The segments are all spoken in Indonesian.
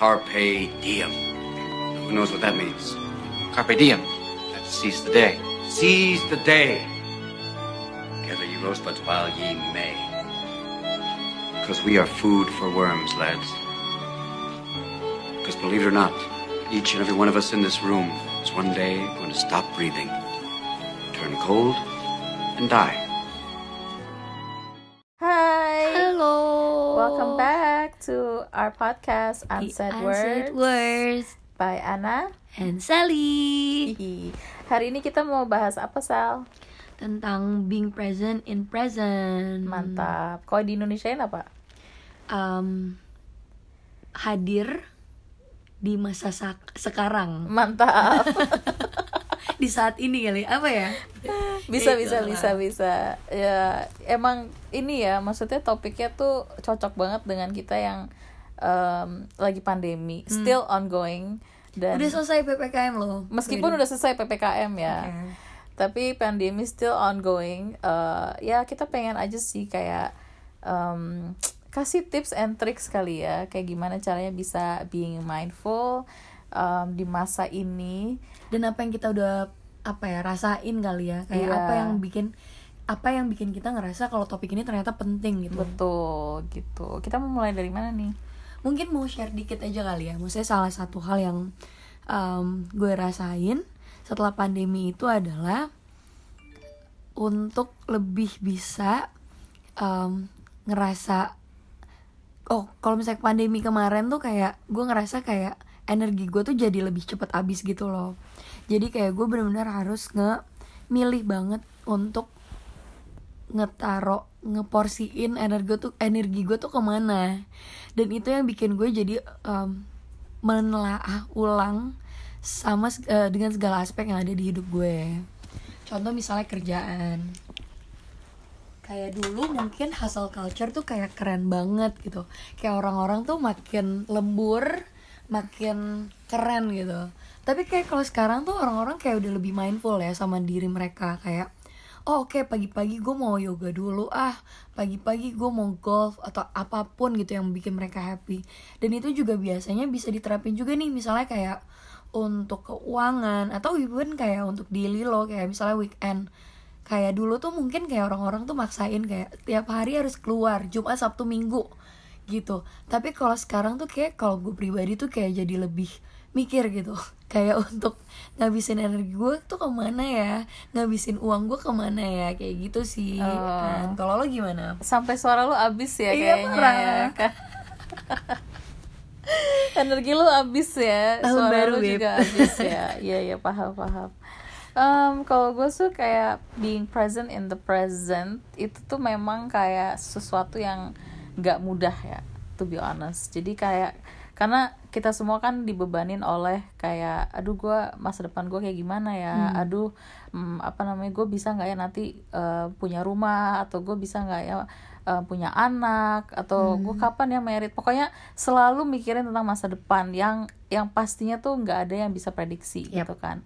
Carpe diem. Who knows what that means? Carpe diem. That's seize the day. Seize the day. Gather ye rosebuds while ye may. Because we are food for worms, lads. Because believe it or not, each and every one of us in this room is one day going to stop breathing, turn cold, and die. To our podcast Unsaid, Unsaid Words, Words by Anna. and Sally Hihi. Hari ini kita mau bahas apa Sal? tentang being present in present. Mantap. Kalau di Indonesia apa? Um, hadir di masa sekarang Mantap. di saat ini kali apa ya? bisa Itu bisa lah. bisa bisa. Ya emang ini ya maksudnya topiknya tuh cocok banget dengan kita yang em, lagi pandemi, still ongoing dan Hmm. Udah selesai ppkm loh. meskipun udah selesai ppkm ya. Oke. tapi pandemi still ongoing Eh, ya kita pengen aja sih kayak em, kasih tips and tricks kali ya kayak gimana caranya bisa being mindful em, di masa ini dan apa yang kita udah apa ya rasain kali ya kayak Iya. apa yang bikin apa yang bikin kita ngerasa kalau topik ini ternyata penting gitu. betul gitu kita mau mulai dari mana nih mungkin mau share dikit aja kali ya. Maksudnya salah satu hal yang um, gue rasain setelah pandemi itu adalah untuk lebih bisa um, ngerasa oh kalau misalnya pandemi kemarin tuh kayak gue ngerasa kayak energi gue tuh jadi lebih cepet habis gitu loh. Jadi kayak gue bener-bener harus nge milih banget untuk ngetaro ngeporsiin energi tuh energi gue tuh ke mana. Dan itu yang bikin gue jadi um, menelaah ulang sama eh, dengan segala aspek yang ada di hidup gue. Contoh misalnya kerjaan. Kayak dulu mungkin hustle culture tuh kayak keren banget gitu. Kayak orang-orang tuh makin lembur makin keren gitu. Tapi kayak kalau sekarang tuh orang-orang kayak udah lebih mindful ya sama diri mereka. Kayak oh oke pagi-pagi gue mau yoga dulu ah. Pagi-pagi gue mau golf atau apa pun gitu yang bikin mereka happy. Dan itu juga biasanya bisa diterapin juga nih misalnya kayak untuk keuangan atau even kayak untuk daily lo kayak misalnya weekend. Kayak dulu tuh mungkin kayak orang-orang tuh maksain kayak tiap hari harus keluar Jumat Sabtu Minggu gitu. Tapi kalau sekarang tuh kayak kalau gue pribadi tuh kayak jadi lebih mikir gitu. Kayak untuk ngabisin energi gue tuh ke mana ya? Ngabisin uang gue ke mana ya? Kayak gitu sih. Oh. Kan, kalau lo gimana? Sampai suara lu abis ya Iya, kayaknya parah. ya kan? Energi lu abis ya. Tahun suara baru, lu Beb. juga abis ya. Iya iya paham paham. Em, kalau gue tuh kayak being present in the present itu tuh memang kayak sesuatu yang nggak mudah ya to be honest. Jadi kayak karena kita semua kan dibebanin oleh kayak aduh gue masa depan gue kayak gimana ya? Aduh mm, apa namanya gue bisa nggak ya nanti eh, punya rumah atau gue bisa nggak ya eh, punya anak atau gue kapan ya merit? Pokoknya selalu mikirin tentang masa depan yang yang pastinya tuh nggak ada yang bisa prediksi Yap. gitu kan.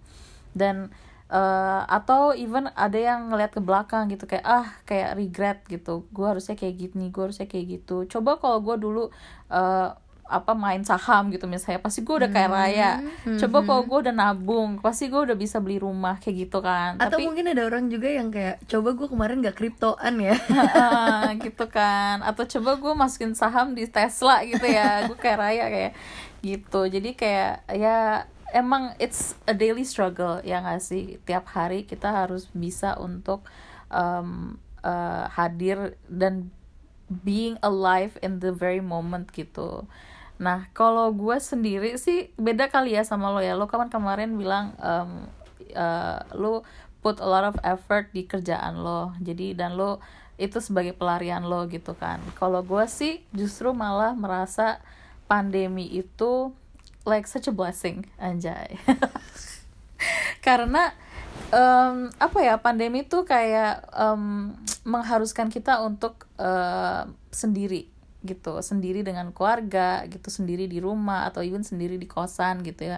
Dan eh, atau even ada yang ngeliat ke belakang gitu kayak ah kayak regret gitu. Gue harusnya kayak gini gue harusnya kayak gitu. Coba kalau gue dulu eh, apa main saham gitu misalnya pasti gue udah kayak raya. Coba kalau gue udah nabung pasti gue udah bisa beli rumah kayak gitu kan. Atau tapi mungkin ada orang juga yang kayak coba gue kemarin gak kriptoan ya. Gitu kan. Atau coba gue masukin saham di Tesla gitu ya gue kayak raya kayak gitu. Jadi kayak ya emang it's a daily struggle ya nggak sih? Tiap hari kita harus bisa untuk um, uh, hadir dan being alive in the very moment gitu nah kalau gue sendiri sih beda kali ya sama lo ya. Lo kan kemarin bilang um, uh, lo put a lot of effort di kerjaan lo. Jadi dan lo itu sebagai pelarian lo gitu kan. Kalau gue sih justru malah merasa pandemi itu like such a blessing anjay. Karena em, apa ya pandemi tuh kayak em, mengharuskan kita untuk eh, sendiri gitu sendiri dengan keluarga gitu sendiri di rumah atau even sendiri di kosan gitu ya.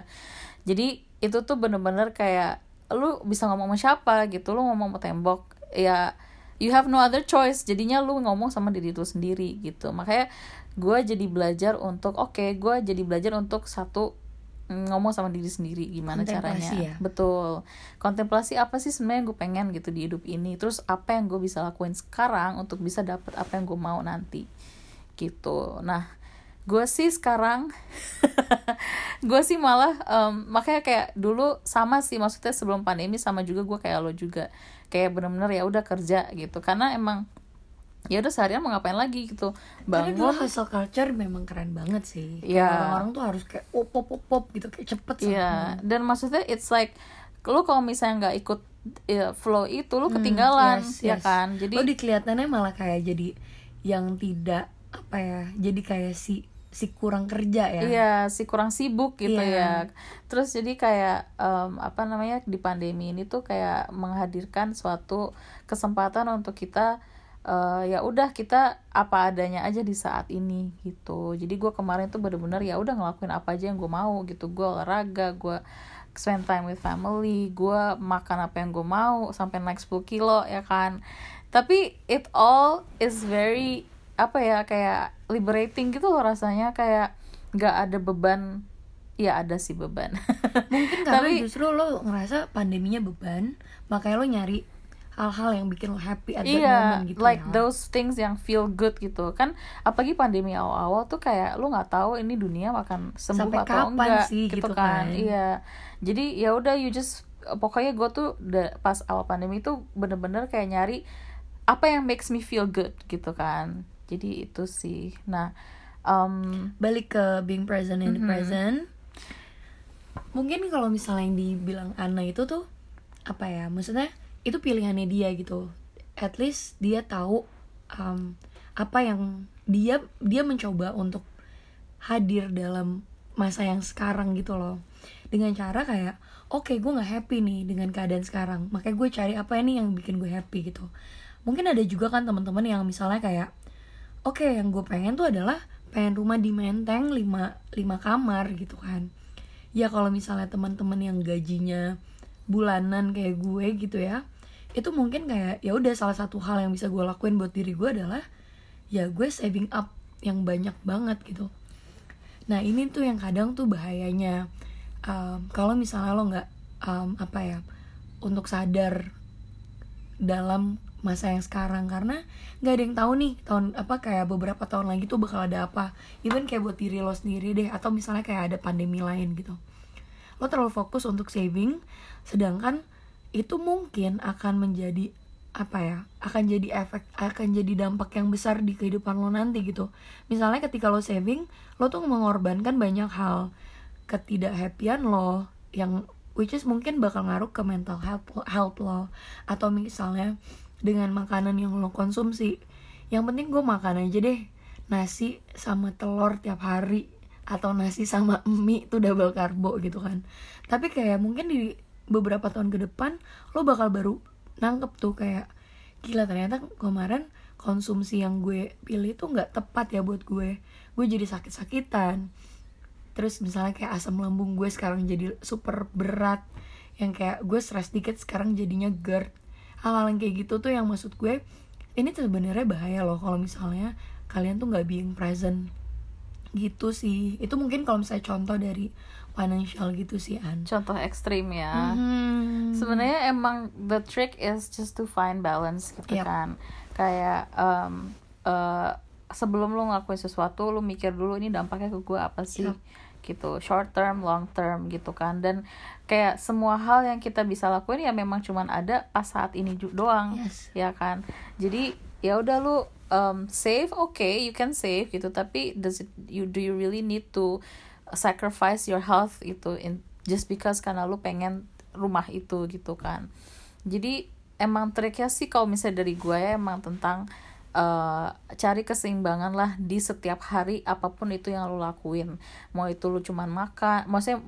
Jadi itu tuh bener-bener kayak lu bisa ngomong sama siapa gitu lu ngomong sama tembok ya you have no other choice. Jadinya lu ngomong sama diri lu sendiri gitu. Makanya gue jadi belajar untuk oke gue jadi belajar untuk satu ngomong sama diri sendiri gimana caranya. ya? betul. Kontemplasi apa sih sebenarnya gue pengen gitu di hidup ini? Terus apa yang gue bisa lakuin sekarang untuk bisa dapet apa yang gue mau nanti gitu. Nah gue sih sekarang gue sih malah em, makanya kayak dulu sama sih maksudnya sebelum pandemi sama juga gue kayak lo juga. Kayak bener-bener ya udah kerja gitu. Karena emang ya udah seharian mau ngapain lagi gitu. Karena dulu bangun. hustle culture memang keren banget sih. Iya. Orang-orang tuh harus kayak pop pop pop pop gitu kayak cepet Iya, dan maksudnya it's like lu kalau misalnya nggak ikut ya, flow itu lu Hmm, ketinggalan yes, ya yes. kan? Jadi lo dikelihatannya malah kayak jadi yang tidak apa ya jadi kayak si si kurang kerja ya Iya, si kurang sibuk gitu Iya. ya. Terus jadi kayak em, apa namanya di pandemi ini tuh kayak menghadirkan suatu kesempatan untuk kita eh, ya udah kita apa adanya aja di saat ini gitu. Jadi gue kemarin tuh bener-bener ya udah ngelakuin apa aja yang gue mau gitu. Gue olahraga, gue spend time with family, gue makan apa yang gue mau sampai naik 10 kilo ya kan. Tapi it all is very apa ya kayak liberating gitu loh rasanya kayak nggak ada beban ya ada sih beban mungkin karena Tapi- justru lo ngerasa pandeminya beban makanya lo nyari hal-hal yang bikin lo happy at that iya moment gitu like ya. those things yang feel good gitu kan apalagi pandemi awal-awal tuh kayak lu nggak tahu ini dunia akan sembuh Sampai atau kapan enggak sih, gitu, gitu kan. kan. iya jadi ya udah you just pokoknya gue tuh pas awal pandemi tuh bener-bener kayak nyari apa yang makes me feel good gitu kan jadi itu sih. Nah um, balik ke being present in the Mhm. present. Mungkin kalau misalnya yang dibilang Ana itu tuh apa ya maksudnya itu pilihannya dia gitu. At least dia tahu um, apa yang dia dia mencoba untuk hadir dalam masa yang sekarang gitu loh. Dengan cara kayak oke gue nggak happy nih dengan keadaan sekarang. Makanya gue cari apa ini yang bikin gue happy gitu. Mungkin ada juga kan teman-teman yang misalnya kayak oke yang gue pengen tuh adalah pengen rumah di Menteng 5 lima kamar gitu kan. Ya kalau misalnya teman-teman yang gajinya bulanan kayak gue gitu ya itu mungkin kayak ya udah salah satu hal yang bisa gue lakuin buat diri gue adalah ya gue saving up yang banyak banget gitu. Nah ini tuh yang kadang tuh bahayanya. Um, kalau misalnya lo nggak um, apa ya untuk sadar dalam masa yang sekarang. Karena nggak ada yang tahu nih tahun apa kayak beberapa tahun lagi tuh bakal ada apa. Even kayak buat diri lo sendiri deh atau misalnya kayak ada pandemi lain gitu. Lo terlalu fokus untuk saving sedangkan itu mungkin akan menjadi apa ya akan jadi efek akan jadi dampak yang besar di kehidupan lo nanti gitu. Misalnya ketika lo saving lo tuh mengorbankan banyak hal. Ketidakhappyan lo yang which is mungkin bakal ngaruh ke mental health health lo. Atau misalnya dengan makanan yang lo konsumsi. Yang penting gue makan aja deh. Nasi sama telur tiap hari atau nasi sama mie itu double karbo gitu kan. Tapi kayak mungkin di beberapa tahun ke depan lo bakal baru nangkep tuh kayak gila ternyata kemarin konsumsi yang gue pilih tuh nggak tepat ya buat gue. Gue jadi sakit-sakitan. Terus misalnya kayak asam lambung gue sekarang jadi super berat. Yang kayak gue stres dikit sekarang jadinya GERD hal-hal yang kayak gitu tuh yang maksud gue ini sebenarnya bahaya loh kalau misalnya kalian tuh nggak being present gitu sih itu mungkin kalau misalnya contoh dari financial gitu sih an contoh ekstrim ya Mhm. sebenarnya emang the trick is just to find balance gitu Yap. kan kayak um, uh, sebelum lu ngelakuin sesuatu lu mikir dulu ini dampaknya ke gue apa sih Yap. Gitu short term long term gitu kan. Dan kayak semua hal yang kita bisa lakuin ya memang cuman ada pas saat ini doang Yes. ya kan. Jadi ya udah lu um, save okay you can save gitu. Tapi does it you do you really need to sacrifice your health itu in just because karena lu pengen rumah itu gitu kan. Jadi emang triknya sih kalau misalnya dari gue ya emang tentang uh, cari keseimbangan lah di setiap hari apa pun itu yang lu lakuin. Mau itu lu cuman makan maksudnya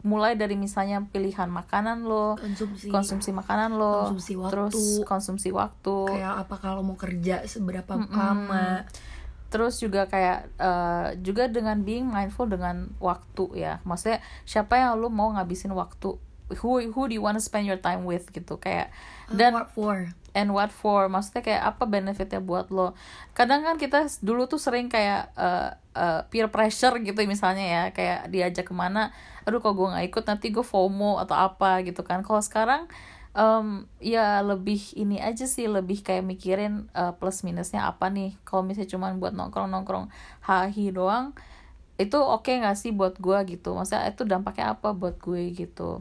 mulai dari misalnya pilihan makanan lo konsumsi. konsumsi makanan lo Konsumsi waktu. terus konsumsi waktu. Kayak apa kalau mau kerja seberapa Mm-mm. lama. Terus juga kayak eh, juga dengan being mindful dengan waktu ya. Maksudnya siapa yang lu mau ngabisin waktu who who do you want to spend your time with gitu kayak dan what for? and what for? Maksudnya kayak apa benefitnya buat lo? Kadang kan kita dulu tuh sering kayak uh, uh, peer pressure gitu misalnya ya kayak diajak ke mana aduh kok gue nggak ikut nanti gue FOMO atau apa gitu kan. Kalau sekarang um, ya lebih ini aja sih lebih kayak mikirin uh, plus minusnya apa nih. Kalau misalnya cuman buat nongkrong nongkrong hahi doang itu oke nggak sih buat gue gitu? Maksudnya itu dampaknya apa buat gue gitu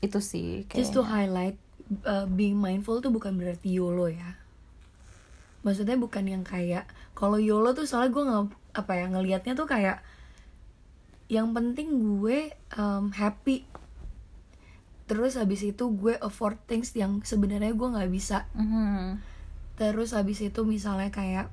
itu sih just to highlight uh, being mindful tuh bukan berarti YOLO ya maksudnya bukan yang kayak kalau YOLO tuh soalnya gue nggak apa ya ngelihatnya tuh kayak yang penting gue um, happy terus habis itu gue afford things yang sebenarnya gue nggak bisa Mhm. terus habis itu misalnya kayak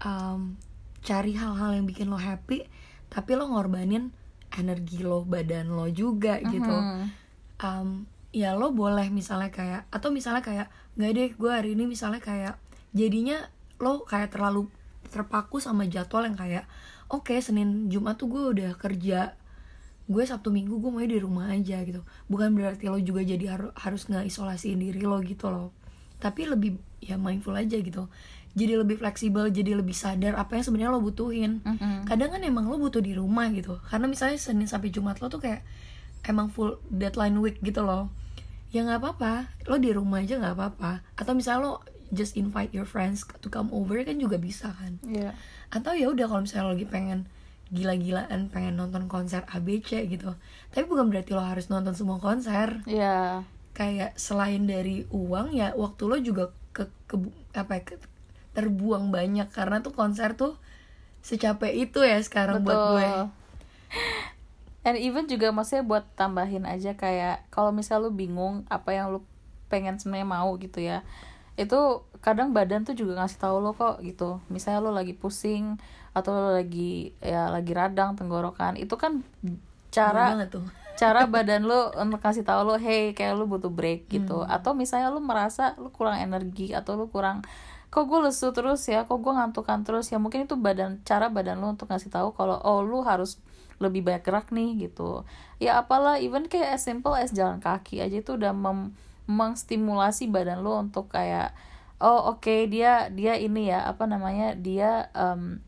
um, cari hal-hal yang bikin lo happy tapi lo ngorbanin energi lo badan lo juga gitu Mhm. Um, ya lo boleh misalnya kayak atau misalnya kayak nggak deh gue hari ini misalnya kayak jadinya lo kayak terlalu terpaku sama jadwal yang kayak oke senin jumat tuh gue udah kerja gue sabtu minggu gue mau di rumah aja gitu. Bukan berarti lo juga jadi haru- harus nggak isolasiin diri lo gitu loh. Tapi lebih ya mindful aja gitu. Jadi lebih fleksibel jadi lebih sadar apa yang sebenarnya lo butuhin. Mhm. kadang kan emang lo butuh di rumah gitu. Karena misalnya senin sampai jumat lo tuh kayak emang full deadline week gitu loh. Ya nggak apa-apa lo di rumah aja nggak apa-apa. Atau misalnya lo just invite your friends to come over kan juga bisa kan. Iya. atau ya udah kalau misalnya lo lagi pengen gila-gilaan pengen nonton konser ABC gitu. Tapi bukan berarti lo harus nonton semua konser. Iya. kayak selain dari uang ya waktu lo juga ke, ke apa ya, ke- terbuang banyak. Karena tuh konser tuh secapek itu ya sekarang buat gue And even juga maksudnya buat tambahin aja kayak kalau misal lu bingung apa yang lu pengen sebenarnya mau gitu ya. Itu kadang badan tuh juga ngasih tahu lo kok gitu. Misalnya lo lagi pusing atau lo lagi ya lagi radang tenggorokan, itu kan cara cara badan lo untuk kasih tahu lo hey kayak lo butuh break gitu atau misalnya lo merasa lo kurang energi atau lo kurang kok gue lesu terus ya kok gue ngantukan terus ya mungkin itu badan cara badan lo untuk ngasih tahu kalau oh lo harus lebih banyak gerak nih gitu. Ya apalah even kayak as simple as jalan kaki aja itu udah mem- mengstimulasi badan lo untuk kayak oh oke dia dia ini ya apa namanya dia em,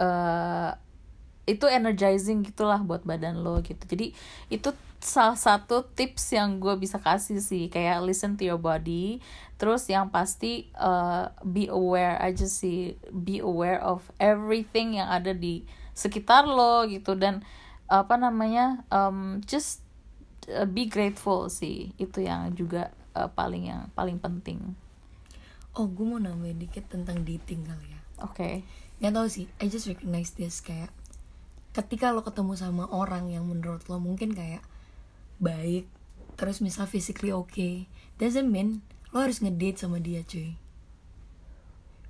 eh itu energizing gitulah buat badan lo gitu. Jadi itu salah satu tips yang gue bisa kasih sih kayak listen to your body terus yang pasti uh, be aware aja sih be aware of everything yang ada di sekitar lo gitu dan apa namanya um, just uh, be grateful sih. Itu yang juga uh, paling yang paling penting. Oh gue mau nambahin dikit tentang dating kali ya. Oke. Nggak tahu sih I just recognize this kayak ketika lo ketemu sama orang yang menurut lo mungkin kayak baik terus misal physically okay doesn't mean lo harus ngedate sama dia cuy.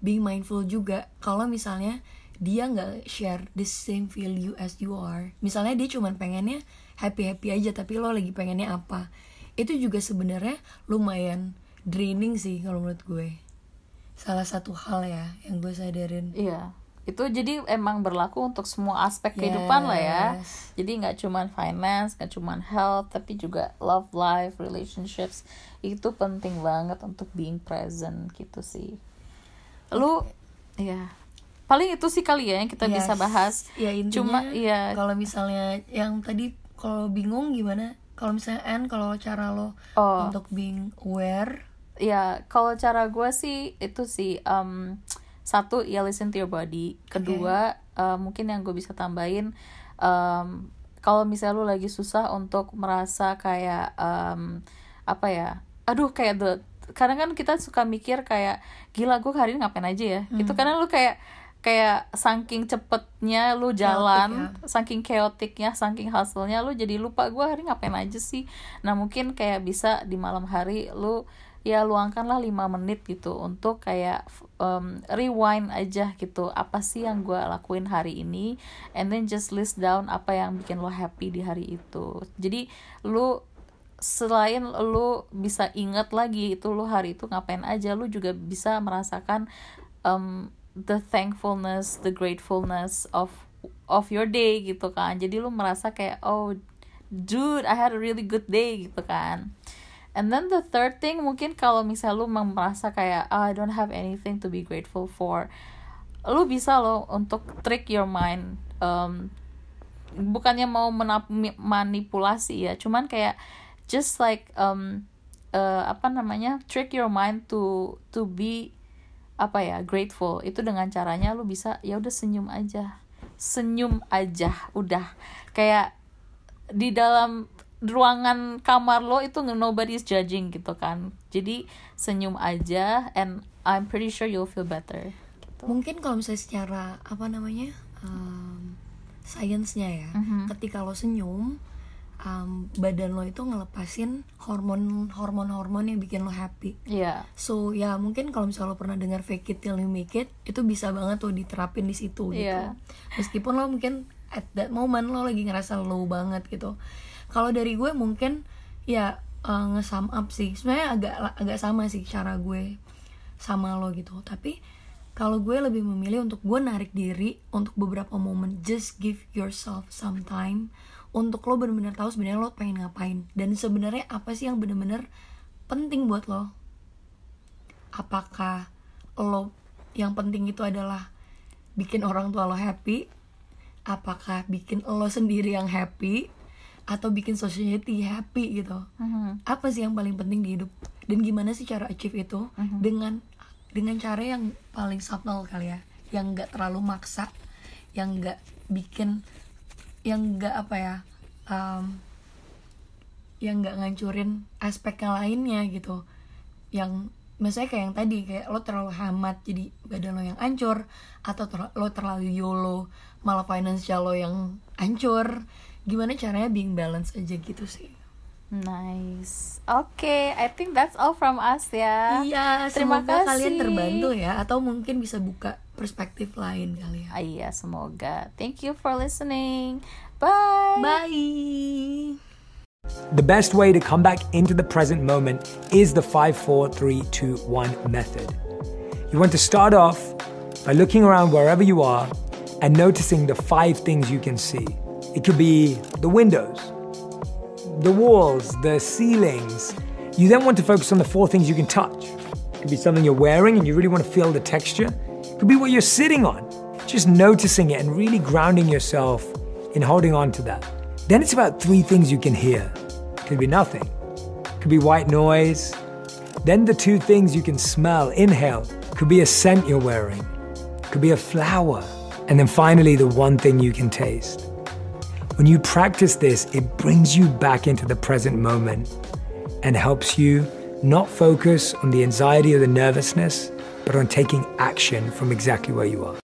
Being mindful juga kalau misalnya dia nggak share the same value as you are. Misalnya dia cuman pengennya happy happy aja tapi lo lagi pengennya apa? Itu juga sebenarnya lumayan draining sih kalau menurut gue. Salah satu hal ya yang gue sadarin. Iya, itu jadi emang berlaku untuk semua aspek kehidupan lah ya. Yes. Jadi nggak cuman finance, nggak cuman health, tapi juga love life, relationships. Itu penting banget untuk being present gitu sih. Lu, ya paling itu sih kali ya yang kita bisa Yes. bahas. ya intinya Cuma iya, kalau misalnya yang tadi kalau bingung gimana? Kalau misalnya Anne kalau cara lo Oh. untuk being aware. Ya kalau cara gue sih itu sih em, satu ya listen to your body. Kedua eh, mungkin yang gue bisa tambahin em, kalau misalnya lu lagi susah untuk merasa kayak em, apa ya aduh kayak the kadang kan kita suka mikir kayak gila gue hari ini ngapain aja ya? Itu karena lu kayak kayak saking cepetnya lu jalan saking chaoticnya saking hustle-nya lu jadi lupa gue hari ngapain aja sih? Nah mungkin kayak bisa di malam hari lu ya luangkanlah lima menit gitu untuk kayak um, rewind aja gitu apa sih yang gue lakuin hari ini and then just list down apa yang bikin lo happy di hari itu. Jadi lu selain lu bisa inget lagi itu lu hari itu ngapain aja lu juga bisa merasakan um, the thankfulness the gratefulness of of your day gitu kan. Jadi lu merasa kayak oh dude I had a really good day gitu kan. And then the third thing mungkin kalau misalnya lu merasa kayak oh, I don't have anything to be grateful for lu bisa loh untuk trick your mind um, bukannya mau manipulasi ya cuman kayak just like um, uh, apa namanya trick your mind to to be apa ya grateful. Itu dengan caranya lu bisa ya udah senyum aja. Senyum aja udah. Kayak di dalam ruangan kamar lo itu nobody's judging gitu kan. Jadi senyum aja and I'm pretty sure you'll feel better. Gitu. mungkin kalau misalnya secara apa namanya um, sainsnya ya Mhm. ketika lo senyum um, badan lo itu ngelepasin hormon hormon hormon yang bikin lo happy. Iya. So ya mungkin kalau misalnya lo pernah dengar fake it till you make it itu bisa banget tuh diterapin di situ gitu. Iya. meskipun lo mungkin at that moment lo lagi ngerasa low banget gitu. Kalau dari gue mungkin ya uh, nge-sum up sih. Sebenarnya agak agak sama sih cara gue sama lo gitu. Tapi kalau gue lebih memilih untuk gue narik diri untuk beberapa momen just give yourself some time untuk lo bener-bener tahu sebenarnya lo pengen ngapain. Dan sebenarnya apa sih yang bener-bener penting buat lo? Apakah lo yang penting itu adalah bikin orang tua lo happy? Apakah bikin lo sendiri yang happy? Atau bikin society happy gitu? Mhm. apa sih yang paling penting di hidup? Dan gimana sih cara achieve itu dengan dengan cara yang paling subtle kali ya? Yang nggak terlalu maksa? Yang nggak bikin yang nggak apa ya um, yang nggak ngancurin aspek yang lainnya gitu yang misalnya kayak yang tadi kayak lo terlalu hemat jadi badan lo yang ancur atau ter- lo terlalu yolo malah financial lo yang ancur gimana caranya being balance aja gitu sih Nice. Oke, I think that's all from us ya. Iya, Terima semoga kalian kasih. terbantu ya atau mungkin bisa buka perspektif lain kali ya. Ah, Iya, semoga. Thank you for listening. Bye. Bye. The best way to come back into the present moment is the 5 4 3 2 1 method. You want to start off by looking around wherever you are and noticing the five things you can see. It could be the windows, the walls, the ceilings. You then want to focus on the four things you can touch. It could be something you're wearing and you really want to feel the texture. Could be what you're sitting on. Just noticing it and really grounding yourself in holding on to that. Then it's about three things you can hear. Could be nothing. Could be white noise. Then the two things you can smell, inhale. Could be a scent you're wearing. Could be a flower. And then finally, the one thing you can taste. When you practice this, it brings you back into the present moment and helps you not focus on the anxiety or the nervousness, but on taking action from exactly where you are.